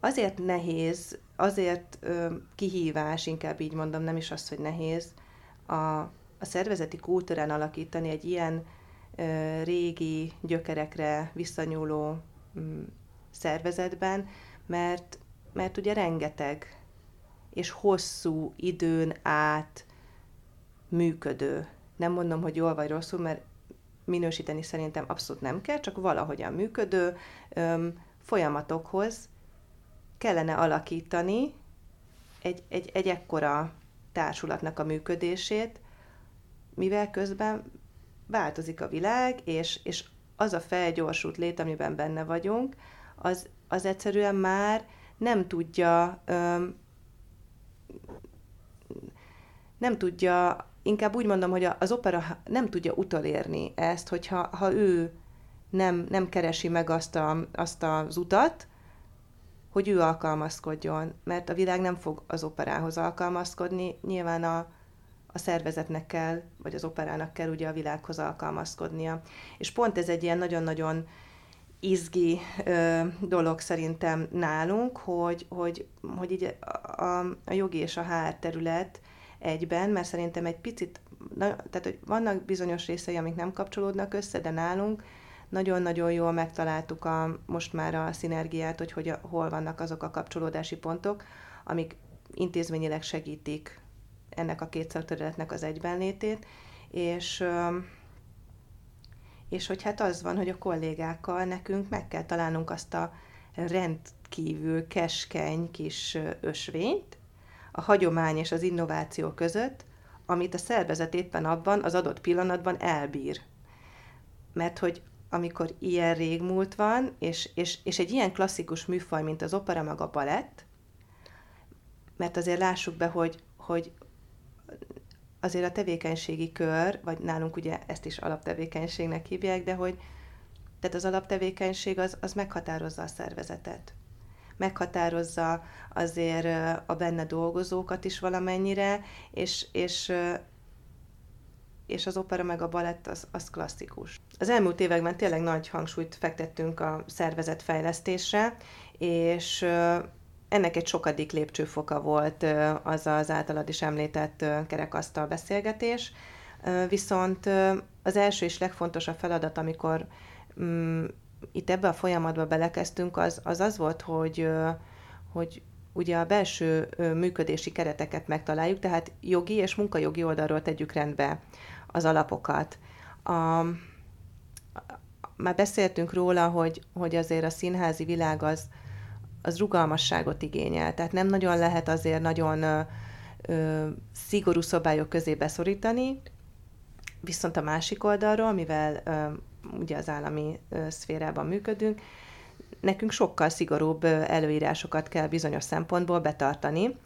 azért nehéz, azért ö, kihívás, inkább így mondom, nem is az, hogy nehéz, a, a szervezeti kultúrán alakítani egy ilyen régi gyökerekre visszanyúló mm, szervezetben, mert, mert ugye rengeteg és hosszú időn át működő. Nem mondom, hogy jól vagy rosszul, mert minősíteni szerintem abszolút nem kell, csak valahogyan működő öm, folyamatokhoz kellene alakítani egy, egy, egy ekkora társulatnak a működését, mivel közben változik a világ, és, és az a felgyorsult lét, amiben benne vagyunk, az, az egyszerűen már nem tudja öm, nem tudja inkább úgy mondom, hogy az opera nem tudja utolérni ezt, hogyha ha ő nem, nem keresi meg azt, a, azt az utat, hogy ő alkalmazkodjon, mert a világ nem fog az operához alkalmazkodni, nyilván a, a szervezetnek kell, vagy az operának kell ugye a világhoz alkalmazkodnia. És pont ez egy ilyen nagyon-nagyon izgi ö, dolog szerintem nálunk, hogy, hogy, hogy így a, a, a jogi és a HR terület egyben, mert szerintem egy picit, na, tehát hogy vannak bizonyos részei, amik nem kapcsolódnak össze, de nálunk nagyon-nagyon jól megtaláltuk a, most már a szinergiát, hogy, hogy a, hol vannak azok a kapcsolódási pontok, amik intézményileg segítik ennek a két szakterületnek az egybenlétét, és és hogy hát az van, hogy a kollégákkal nekünk meg kell találnunk azt a rendkívül keskeny kis ösvényt, a hagyomány és az innováció között, amit a szervezet éppen abban, az adott pillanatban elbír. Mert hogy amikor ilyen régmúlt van, és, és, és egy ilyen klasszikus műfaj, mint az opera meg a balett, mert azért lássuk be, hogy, hogy azért a tevékenységi kör, vagy nálunk ugye ezt is alaptevékenységnek hívják, de hogy tehát az alaptevékenység az, az meghatározza a szervezetet meghatározza azért a benne dolgozókat is valamennyire, és, és és az opera meg a balett az, az klasszikus. Az elmúlt években tényleg nagy hangsúlyt fektettünk a szervezetfejlesztésre, és ennek egy sokadik lépcsőfoka volt az az általad is említett kerekasztal beszélgetés. Viszont az első és legfontosabb feladat, amikor mm, itt ebbe a folyamatba belekezdtünk, az az, az volt, hogy, hogy ugye a belső működési kereteket megtaláljuk, tehát jogi és munkajogi oldalról tegyük rendbe az alapokat. A, már beszéltünk róla, hogy, hogy azért a színházi világ az, az rugalmasságot igényel, tehát nem nagyon lehet azért nagyon ö, ö, szigorú szabályok közé beszorítani, viszont a másik oldalról, mivel ö, ugye az állami ö, szférában működünk, nekünk sokkal szigorúbb előírásokat kell bizonyos szempontból betartani.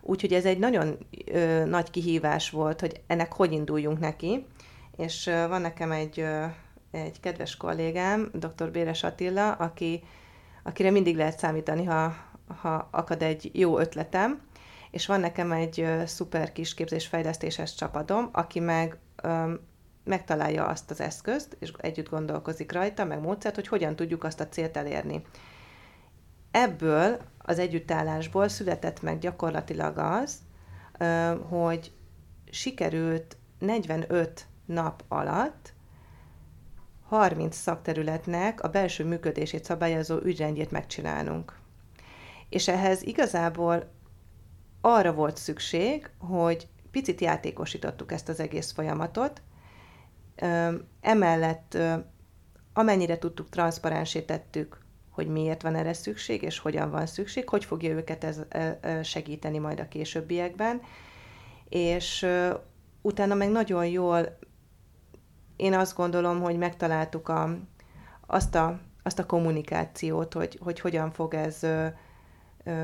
Úgyhogy ez egy nagyon ö, nagy kihívás volt, hogy ennek hogy induljunk neki. És ö, van nekem egy, ö, egy kedves kollégám, dr. Béres Attila, aki, akire mindig lehet számítani, ha, ha akad egy jó ötletem, és van nekem egy szuper kis képzésfejlesztéses csapatom, aki meg ö, megtalálja azt az eszközt, és együtt gondolkozik rajta, meg módszert, hogy hogyan tudjuk azt a célt elérni. Ebből az együttállásból született meg gyakorlatilag az, hogy sikerült 45 nap alatt 30 szakterületnek a belső működését szabályozó ügyrendjét megcsinálnunk. És ehhez igazából arra volt szükség, hogy picit játékosítottuk ezt az egész folyamatot, Emellett amennyire tudtuk, transzparensé tettük, hogy miért van erre szükség, és hogyan van szükség, hogy fogja őket ez segíteni majd a későbbiekben. És utána meg nagyon jól, én azt gondolom, hogy megtaláltuk a, azt, a, azt a kommunikációt, hogy, hogy hogyan fog ez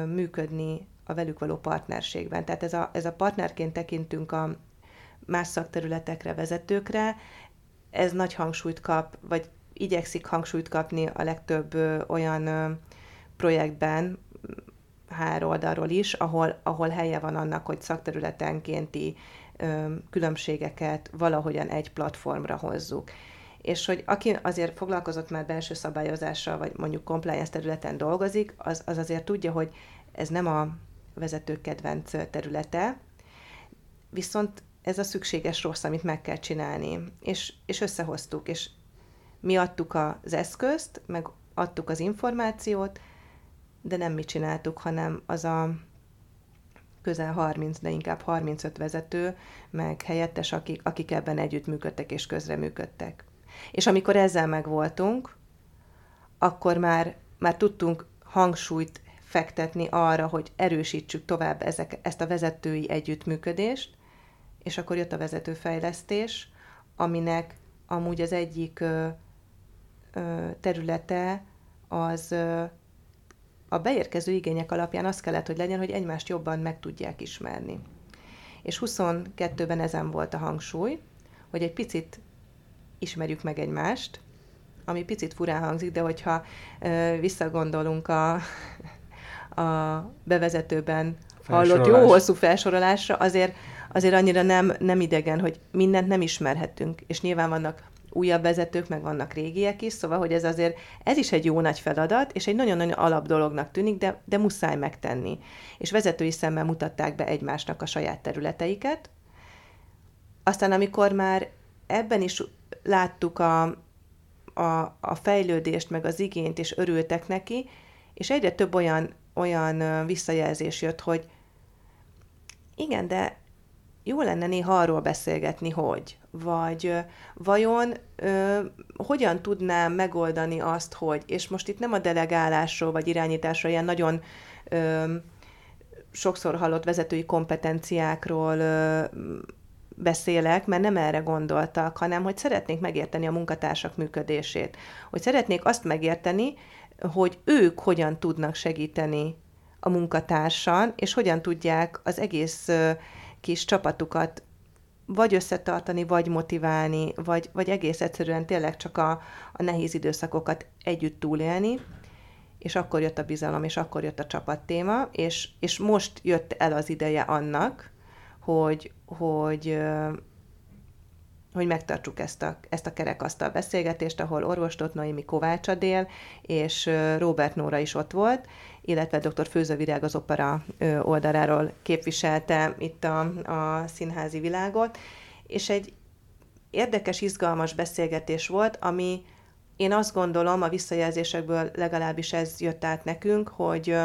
működni a velük való partnerségben. Tehát ez a, ez a partnerként tekintünk a más szakterületekre, vezetőkre, ez nagy hangsúlyt kap, vagy igyekszik hangsúlyt kapni a legtöbb ö, olyan ö, projektben, HR oldalról is, ahol, ahol helye van annak, hogy szakterületenkénti ö, különbségeket valahogyan egy platformra hozzuk. És hogy aki azért foglalkozott már belső szabályozással, vagy mondjuk compliance területen dolgozik, az, az azért tudja, hogy ez nem a vezetők kedvenc területe, viszont ez a szükséges rossz, amit meg kell csinálni. És, és összehoztuk, és mi adtuk az eszközt, meg adtuk az információt, de nem mi csináltuk, hanem az a közel 30, de inkább 35 vezető, meg helyettes, akik, akik ebben együttműködtek és közreműködtek. És amikor ezzel megvoltunk, akkor már, már tudtunk hangsúlyt fektetni arra, hogy erősítsük tovább ezek, ezt a vezetői együttműködést, és akkor jött a vezetőfejlesztés, aminek amúgy az egyik ö, ö, területe az ö, a beérkező igények alapján az kellett, hogy legyen, hogy egymást jobban meg tudják ismerni. És 22-ben ezen volt a hangsúly, hogy egy picit ismerjük meg egymást, ami picit furán hangzik, de hogyha ö, visszagondolunk a, a bevezetőben hallott jó hosszú felsorolásra, azért azért annyira nem, nem idegen, hogy mindent nem ismerhetünk, és nyilván vannak újabb vezetők, meg vannak régiek is, szóval, hogy ez azért, ez is egy jó nagy feladat, és egy nagyon-nagyon alap dolognak tűnik, de, de muszáj megtenni. És vezetői szemmel mutatták be egymásnak a saját területeiket. Aztán, amikor már ebben is láttuk a, a, a fejlődést, meg az igényt, és örültek neki, és egyre több olyan, olyan visszajelzés jött, hogy igen, de jó lenne néha arról beszélgetni, hogy, vagy vajon ö, hogyan tudnám megoldani azt, hogy, és most itt nem a delegálásról vagy irányításról, ilyen nagyon ö, sokszor hallott vezetői kompetenciákról ö, beszélek, mert nem erre gondoltak, hanem hogy szeretnék megérteni a munkatársak működését. Hogy szeretnék azt megérteni, hogy ők hogyan tudnak segíteni a munkatársan, és hogyan tudják az egész kis csapatukat vagy összetartani, vagy motiválni, vagy, vagy egész egyszerűen tényleg csak a, a nehéz időszakokat együtt túlélni, és akkor jött a bizalom, és akkor jött a csapattéma, és, és most jött el az ideje annak, hogy, hogy, hogy megtartsuk ezt a, ezt a kerekasztal beszélgetést, ahol orvostot Noémi Kovács Adél, és Robert Nóra is ott volt, illetve dr. Főzővirág az opera oldaláról képviselte itt a, a színházi világot, és egy érdekes, izgalmas beszélgetés volt, ami én azt gondolom, a visszajelzésekből legalábbis ez jött át nekünk, hogy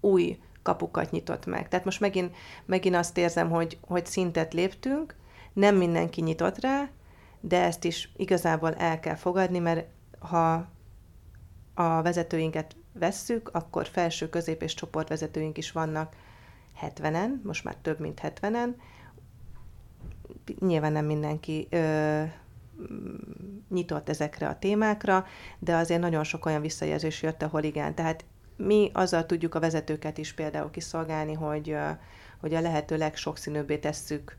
új kapukat nyitott meg. Tehát most megint, megint azt érzem, hogy, hogy szintet léptünk, nem mindenki nyitott rá, de ezt is igazából el kell fogadni, mert ha a vezetőinket vesszük, akkor felső, közép és csoportvezetőink is vannak 70-en, most már több mint 70-en. Nyilván nem mindenki ö, nyitott ezekre a témákra, de azért nagyon sok olyan visszajelzés jött, ahol igen. Tehát mi azzal tudjuk a vezetőket is például kiszolgálni, hogy, hogy a lehető legsokszínűbbé tesszük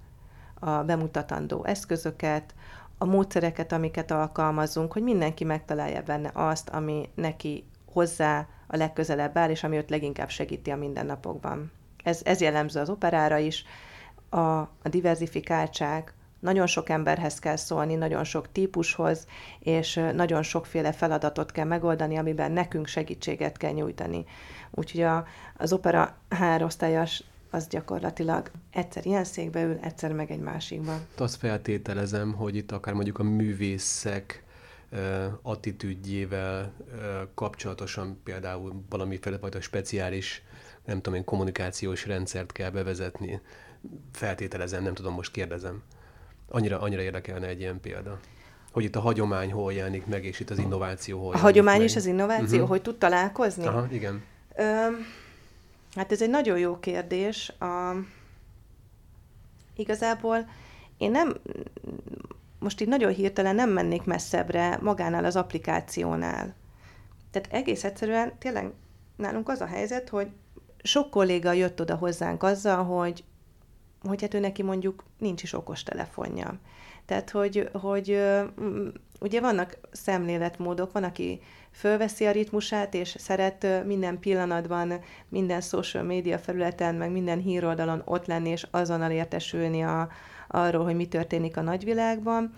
a bemutatandó eszközöket, a módszereket, amiket alkalmazunk, hogy mindenki megtalálja benne azt, ami neki hozzá a legközelebb áll, és ami őt leginkább segíti a mindennapokban. Ez, ez jellemző az operára is. A, a diversifikáltság, nagyon sok emberhez kell szólni, nagyon sok típushoz, és nagyon sokféle feladatot kell megoldani, amiben nekünk segítséget kell nyújtani. Úgyhogy a, az opera hárosztályas az gyakorlatilag egyszer ilyen székbe ül, egyszer meg egy másikban. Azt feltételezem, hogy itt akár mondjuk a művészek attitűdjével kapcsolatosan például valamiféle fajta speciális, nem tudom én, kommunikációs rendszert kell bevezetni. Feltételezem, nem tudom, most kérdezem. Annyira, annyira érdekelne egy ilyen példa. Hogy itt a hagyomány hol jelenik meg, és itt az innováció hol A hagyomány meg. és az innováció, uh-huh. hogy tud találkozni? Aha, igen. Ö, hát ez egy nagyon jó kérdés. A, igazából én nem, most így nagyon hirtelen nem mennék messzebbre magánál az applikációnál. Tehát egész egyszerűen tényleg nálunk az a helyzet, hogy sok kolléga jött oda hozzánk azzal, hogy hogy hát ő neki mondjuk nincs is okos telefonja. Tehát, hogy, hogy ugye vannak szemléletmódok, van, aki fölveszi a ritmusát, és szeret minden pillanatban, minden social média felületen, meg minden híroldalon ott lenni, és azonnal értesülni a, arról, hogy mi történik a nagyvilágban.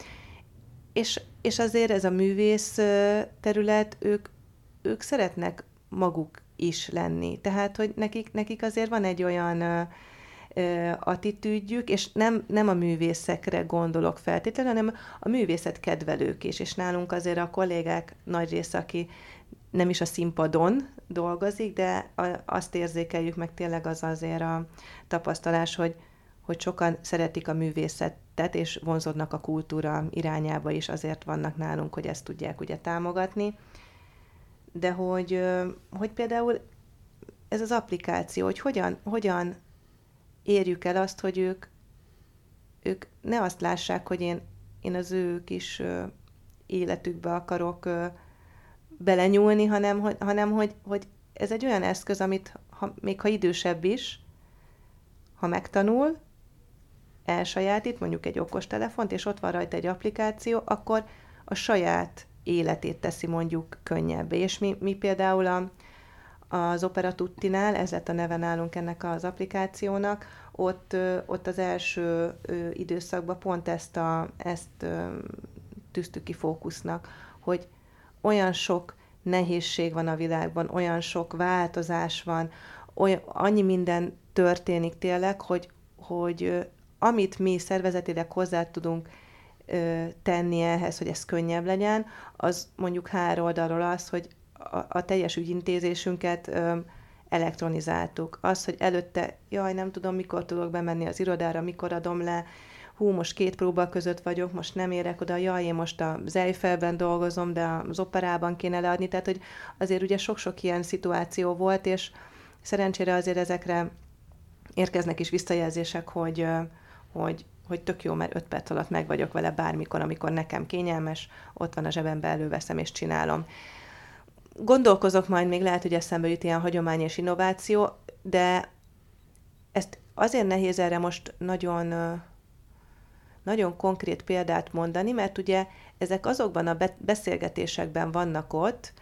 És, és azért ez a művész terület, ők, ők szeretnek maguk is lenni. Tehát, hogy nekik, nekik azért van egy olyan attitűdjük, és nem, nem a művészekre gondolok feltétlenül, hanem a művészet kedvelők is, és nálunk azért a kollégák nagy része, aki nem is a színpadon dolgozik, de azt érzékeljük meg tényleg az azért a tapasztalás, hogy, hogy sokan szeretik a művészetet, és vonzódnak a kultúra irányába is, azért vannak nálunk, hogy ezt tudják ugye támogatni. De hogy, hogy például ez az applikáció, hogy hogyan, hogyan érjük el azt, hogy ők, ők ne azt lássák, hogy én, én az ő kis életükbe akarok ö, belenyúlni, hanem, hogy, hanem hogy, hogy ez egy olyan eszköz, amit ha, még ha idősebb is, ha megtanul, elsajátít, mondjuk egy okostelefont, és ott van rajta egy applikáció, akkor a saját életét teszi mondjuk könnyebbé. És mi, mi például a, az Opera Tuttinál, ez lett a neve nálunk ennek az applikációnak, ott, ott az első időszakban pont ezt, a, ezt tűztük ki fókusznak, hogy olyan sok nehézség van a világban, olyan sok változás van, olyan, annyi minden történik tényleg, hogy, hogy amit mi szervezetileg hozzá tudunk tenni ehhez, hogy ez könnyebb legyen, az mondjuk három oldalról az, hogy a, a teljes ügyintézésünket ö, elektronizáltuk. Az, hogy előtte, jaj, nem tudom, mikor tudok bemenni az irodára, mikor adom le, hú, most két próba között vagyok, most nem érek oda, jaj, én most a Eifelben dolgozom, de az operában kéne leadni, tehát hogy azért ugye sok-sok ilyen szituáció volt, és szerencsére azért ezekre érkeznek is visszajelzések, hogy, hogy, hogy tök jó, mert öt perc alatt meg vagyok vele bármikor, amikor nekem kényelmes, ott van a zsebembe, előveszem és csinálom gondolkozok majd, még lehet, hogy eszembe jut ilyen hagyomány és innováció, de ezt azért nehéz erre most nagyon, nagyon konkrét példát mondani, mert ugye ezek azokban a beszélgetésekben vannak ott,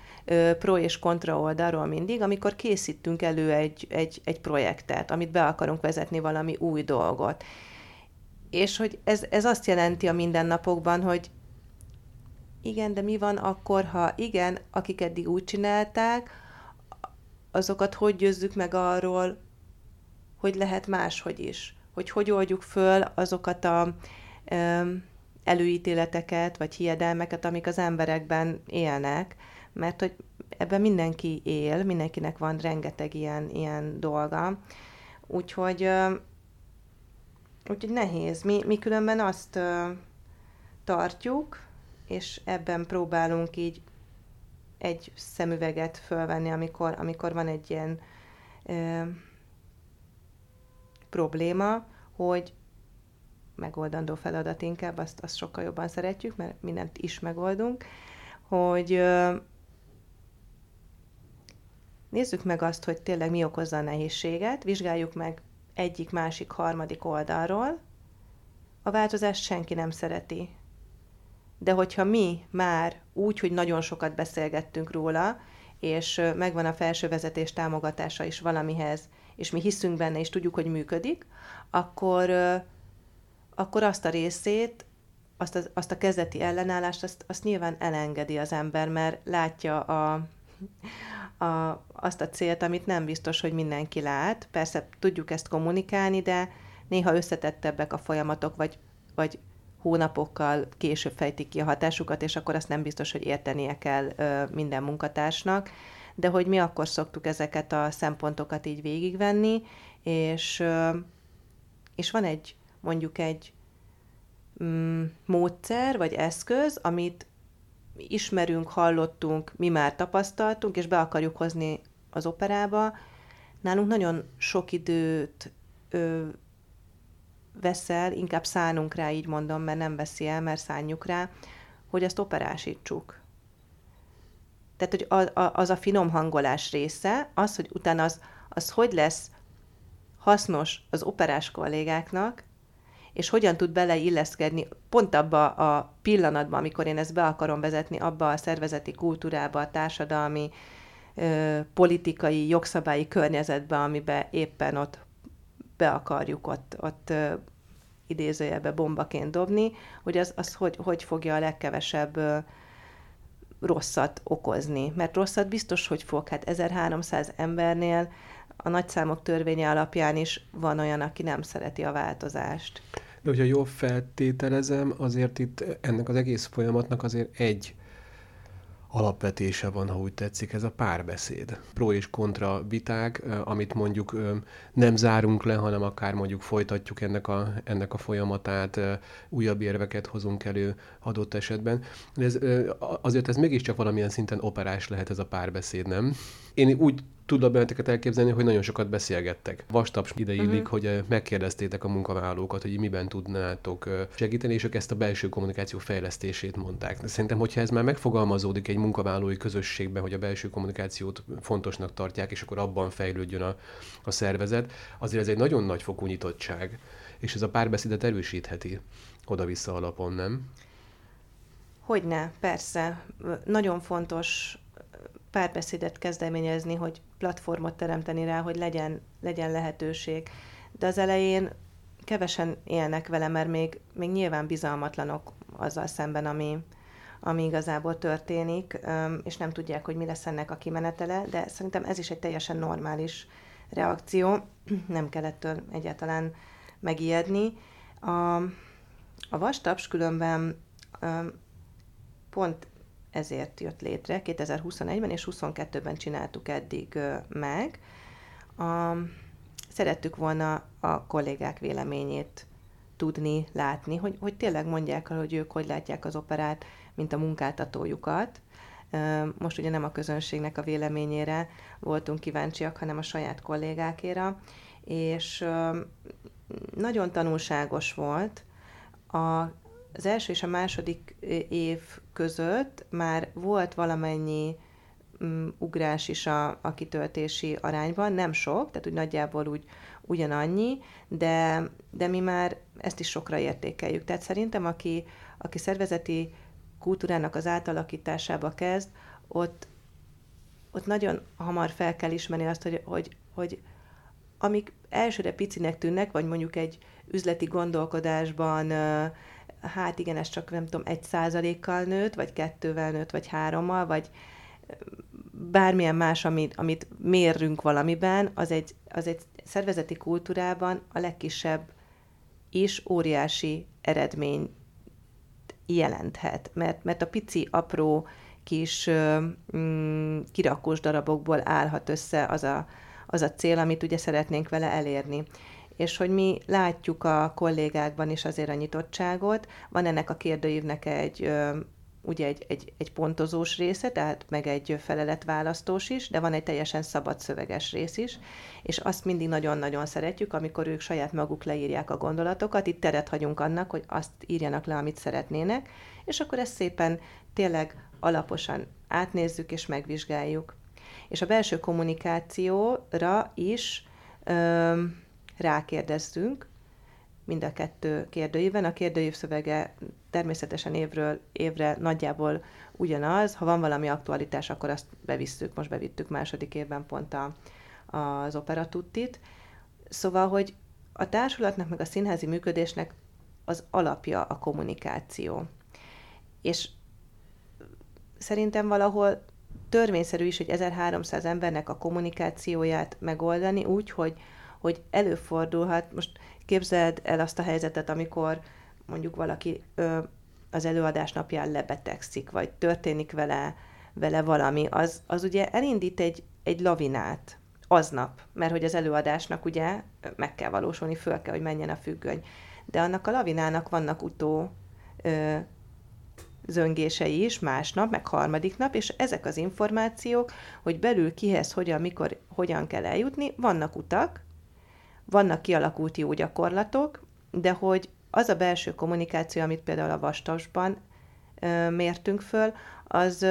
pro és kontra oldalról mindig, amikor készítünk elő egy, egy, egy projektet, amit be akarunk vezetni valami új dolgot. És hogy ez, ez azt jelenti a mindennapokban, hogy igen, de mi van akkor, ha igen, akik eddig úgy csinálták, azokat hogy győzzük meg arról, hogy lehet máshogy is? Hogy hogy oldjuk föl azokat a ö, előítéleteket, vagy hiedelmeket, amik az emberekben élnek, mert hogy ebben mindenki él, mindenkinek van rengeteg ilyen, ilyen dolga. Úgyhogy, úgyhogy nehéz. Mi, mi különben azt tartjuk, és ebben próbálunk így egy szemüveget fölvenni, amikor, amikor van egy ilyen ö, probléma, hogy megoldandó feladat inkább, azt, azt sokkal jobban szeretjük, mert mindent is megoldunk, hogy ö, nézzük meg azt, hogy tényleg mi okozza a nehézséget, vizsgáljuk meg egyik, másik, harmadik oldalról. A változást senki nem szereti. De hogyha mi már úgy, hogy nagyon sokat beszélgettünk róla, és megvan a felső vezetés támogatása is valamihez, és mi hiszünk benne, és tudjuk, hogy működik, akkor, akkor azt a részét, azt a, azt a kezdeti ellenállást, azt, azt nyilván elengedi az ember, mert látja a, a, azt a célt, amit nem biztos, hogy mindenki lát. Persze tudjuk ezt kommunikálni, de néha összetettebbek a folyamatok, vagy, vagy hónapokkal később fejtik ki a hatásukat, és akkor azt nem biztos, hogy értenie kell minden munkatársnak, de hogy mi akkor szoktuk ezeket a szempontokat így végigvenni, és, és van egy, mondjuk egy mm, módszer, vagy eszköz, amit ismerünk, hallottunk, mi már tapasztaltunk, és be akarjuk hozni az operába. Nálunk nagyon sok időt ö, veszel, inkább szánunk rá, így mondom, mert nem veszi el, mert szánjuk rá, hogy ezt operásítsuk. Tehát, hogy az a, az a finom hangolás része, az, hogy utána az, az hogy lesz hasznos az operás kollégáknak, és hogyan tud beleilleszkedni pont abba a pillanatban, amikor én ezt be akarom vezetni, abba a szervezeti kultúrába, a társadalmi, ö, politikai, jogszabályi környezetbe, amiben éppen ott be akarjuk ott, ott idézőjelbe bombaként dobni, hogy az, az hogy, hogy fogja a legkevesebb rosszat okozni. Mert rosszat biztos, hogy fog. Hát 1300 embernél a nagyszámok törvénye alapján is van olyan, aki nem szereti a változást. De hogyha jól feltételezem, azért itt ennek az egész folyamatnak azért egy alapvetése van, ha úgy tetszik, ez a párbeszéd. Pro és kontra viták, amit mondjuk nem zárunk le, hanem akár mondjuk folytatjuk ennek a, ennek a folyamatát, újabb érveket hozunk elő adott esetben. De ez, azért ez mégiscsak valamilyen szinten operás lehet ez a párbeszéd, nem? Én úgy tudod benneteket elképzelni, hogy nagyon sokat beszélgettek. Vastaps ide illik, uh-huh. hogy megkérdeztétek a munkavállalókat, hogy miben tudnátok segíteni, és ők ezt a belső kommunikáció fejlesztését mondták. Szerintem, hogyha ez már megfogalmazódik egy munkavállalói közösségben, hogy a belső kommunikációt fontosnak tartják, és akkor abban fejlődjön a, a szervezet, azért ez egy nagyon nagy fokú nyitottság, és ez a párbeszédet erősítheti oda-vissza alapon, nem? Hogyne, persze. Nagyon fontos párbeszédet kezdeményezni, hogy platformot teremteni rá, hogy legyen, legyen lehetőség. De az elején kevesen élnek vele, mert még, még nyilván bizalmatlanok azzal szemben, ami, ami igazából történik, és nem tudják, hogy mi lesz ennek a kimenetele, de szerintem ez is egy teljesen normális reakció, nem kellett egyáltalán megijedni. A, a vastaps különben pont ezért jött létre. 2021-ben és 2022-ben csináltuk eddig meg. A, szerettük volna a kollégák véleményét tudni, látni, hogy, hogy tényleg mondják el, hogy ők hogy látják az operát, mint a munkáltatójukat. Most ugye nem a közönségnek a véleményére voltunk kíváncsiak, hanem a saját kollégákéra, és nagyon tanulságos volt. A az első és a második év között már volt valamennyi um, ugrás is a, a kitöltési arányban, nem sok, tehát úgy nagyjából úgy ugyanannyi, de, de mi már ezt is sokra értékeljük. Tehát szerintem, aki, aki szervezeti kultúrának az átalakításába kezd, ott, ott nagyon hamar fel kell ismerni azt, hogy, hogy, hogy amik elsőre picinek tűnnek, vagy mondjuk egy üzleti gondolkodásban hát igen, ez csak nem tudom, egy százalékkal nőtt, vagy kettővel nőtt, vagy hárommal, vagy bármilyen más, amit, amit mérünk valamiben, az egy, az egy szervezeti kultúrában a legkisebb is óriási eredmény jelenthet. Mert, mert a pici, apró kis mm, kirakós darabokból állhat össze az a, az a cél, amit ugye szeretnénk vele elérni és hogy mi látjuk a kollégákban is azért a nyitottságot. Van ennek a kérdőívnek egy ugye egy, egy, egy pontozós része, tehát meg egy feleletválasztós is, de van egy teljesen szabad szöveges rész is, és azt mindig nagyon-nagyon szeretjük, amikor ők saját maguk leírják a gondolatokat, itt teret hagyunk annak, hogy azt írjanak le, amit szeretnének, és akkor ezt szépen tényleg alaposan átnézzük és megvizsgáljuk. És a belső kommunikációra is ö, rákérdeztünk, mind a kettő kérdőívben. A kérdőív szövege természetesen évről évre nagyjából ugyanaz. Ha van valami aktualitás, akkor azt bevisszük. Most bevittük második évben pont a, az operatuttit. Szóval, hogy a társulatnak meg a színházi működésnek az alapja a kommunikáció. És szerintem valahol törvényszerű is, hogy 1300 embernek a kommunikációját megoldani úgy, hogy, hogy előfordulhat, most képzeld el azt a helyzetet, amikor mondjuk valaki ö, az előadás napján lebetegszik, vagy történik vele, vele valami, az, az ugye elindít egy, egy lavinát aznap, mert hogy az előadásnak ugye meg kell valósulni, föl kell, hogy menjen a függöny. De annak a lavinának vannak utó ö, zöngései is másnap, meg harmadik nap, és ezek az információk, hogy belül kihez, hogyan, mikor, hogyan kell eljutni, vannak utak, vannak kialakult jó gyakorlatok, de hogy az a belső kommunikáció, amit például a vastasban mértünk föl, az,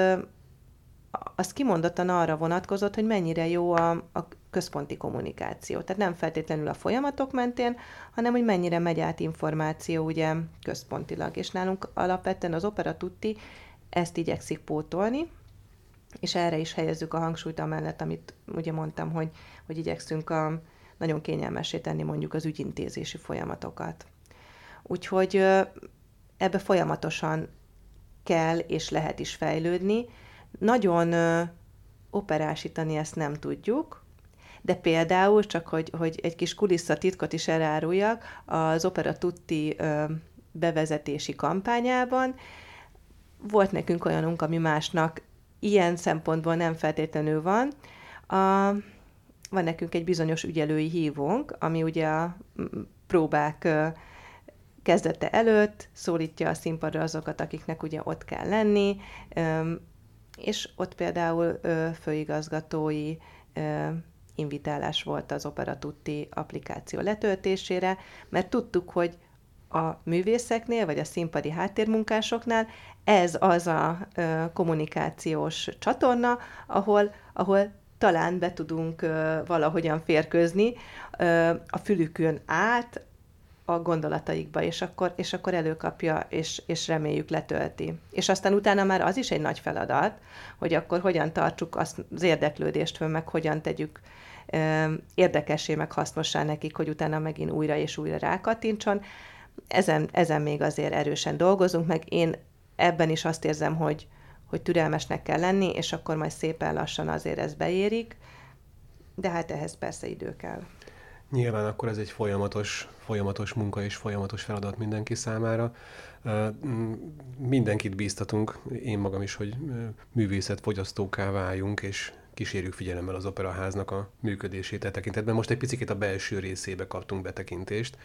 az kimondottan arra vonatkozott, hogy mennyire jó a, a központi kommunikáció. Tehát nem feltétlenül a folyamatok mentén, hanem hogy mennyire megy át információ ugye központilag. És nálunk alapvetően az Opera Tutti ezt igyekszik pótolni, és erre is helyezzük a hangsúlyt amellett, amit ugye mondtam, hogy, hogy igyekszünk a, nagyon kényelmesé tenni mondjuk az ügyintézési folyamatokat. Úgyhogy ebbe folyamatosan kell és lehet is fejlődni. Nagyon operásítani ezt nem tudjuk, de például, csak hogy, hogy egy kis kulisszatitkot is eláruljak, az Opera Tutti bevezetési kampányában volt nekünk olyanunk, ami másnak ilyen szempontból nem feltétlenül van. A, van nekünk egy bizonyos ügyelői hívónk, ami ugye a próbák kezdete előtt szólítja a színpadra azokat, akiknek ugye ott kell lenni, és ott például főigazgatói invitálás volt az Opera Tutti applikáció letöltésére, mert tudtuk, hogy a művészeknél, vagy a színpadi háttérmunkásoknál ez az a kommunikációs csatorna, ahol, ahol talán be tudunk valahogyan férkőzni a fülükön át a gondolataikba, és akkor, és akkor előkapja, és, és reméljük letölti. És aztán utána már az is egy nagy feladat, hogy akkor hogyan tartsuk azt az érdeklődést föl, meg hogyan tegyük érdekessé, meg hasznossá nekik, hogy utána megint újra és újra rákattintson. Ezen, ezen még azért erősen dolgozunk, meg én ebben is azt érzem, hogy, hogy türelmesnek kell lenni, és akkor majd szépen lassan azért ez beérik, de hát ehhez persze idő kell. Nyilván akkor ez egy folyamatos, folyamatos munka és folyamatos feladat mindenki számára. Mindenkit bíztatunk, én magam is, hogy művészetfogyasztóká váljunk, és kísérjük figyelemmel az operaháznak a működését e tekintetben. Most egy picit a belső részébe kaptunk betekintést,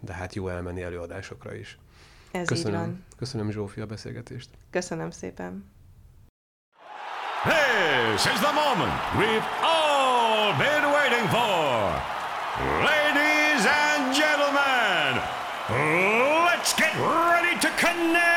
de hát jó elmenni előadásokra is. Ez köszönöm, így van. Köszönöm Zsófia a beszélgetést. Köszönöm szépen. This is the moment we've all been waiting for. Ladies and gentlemen, let's get ready to connect.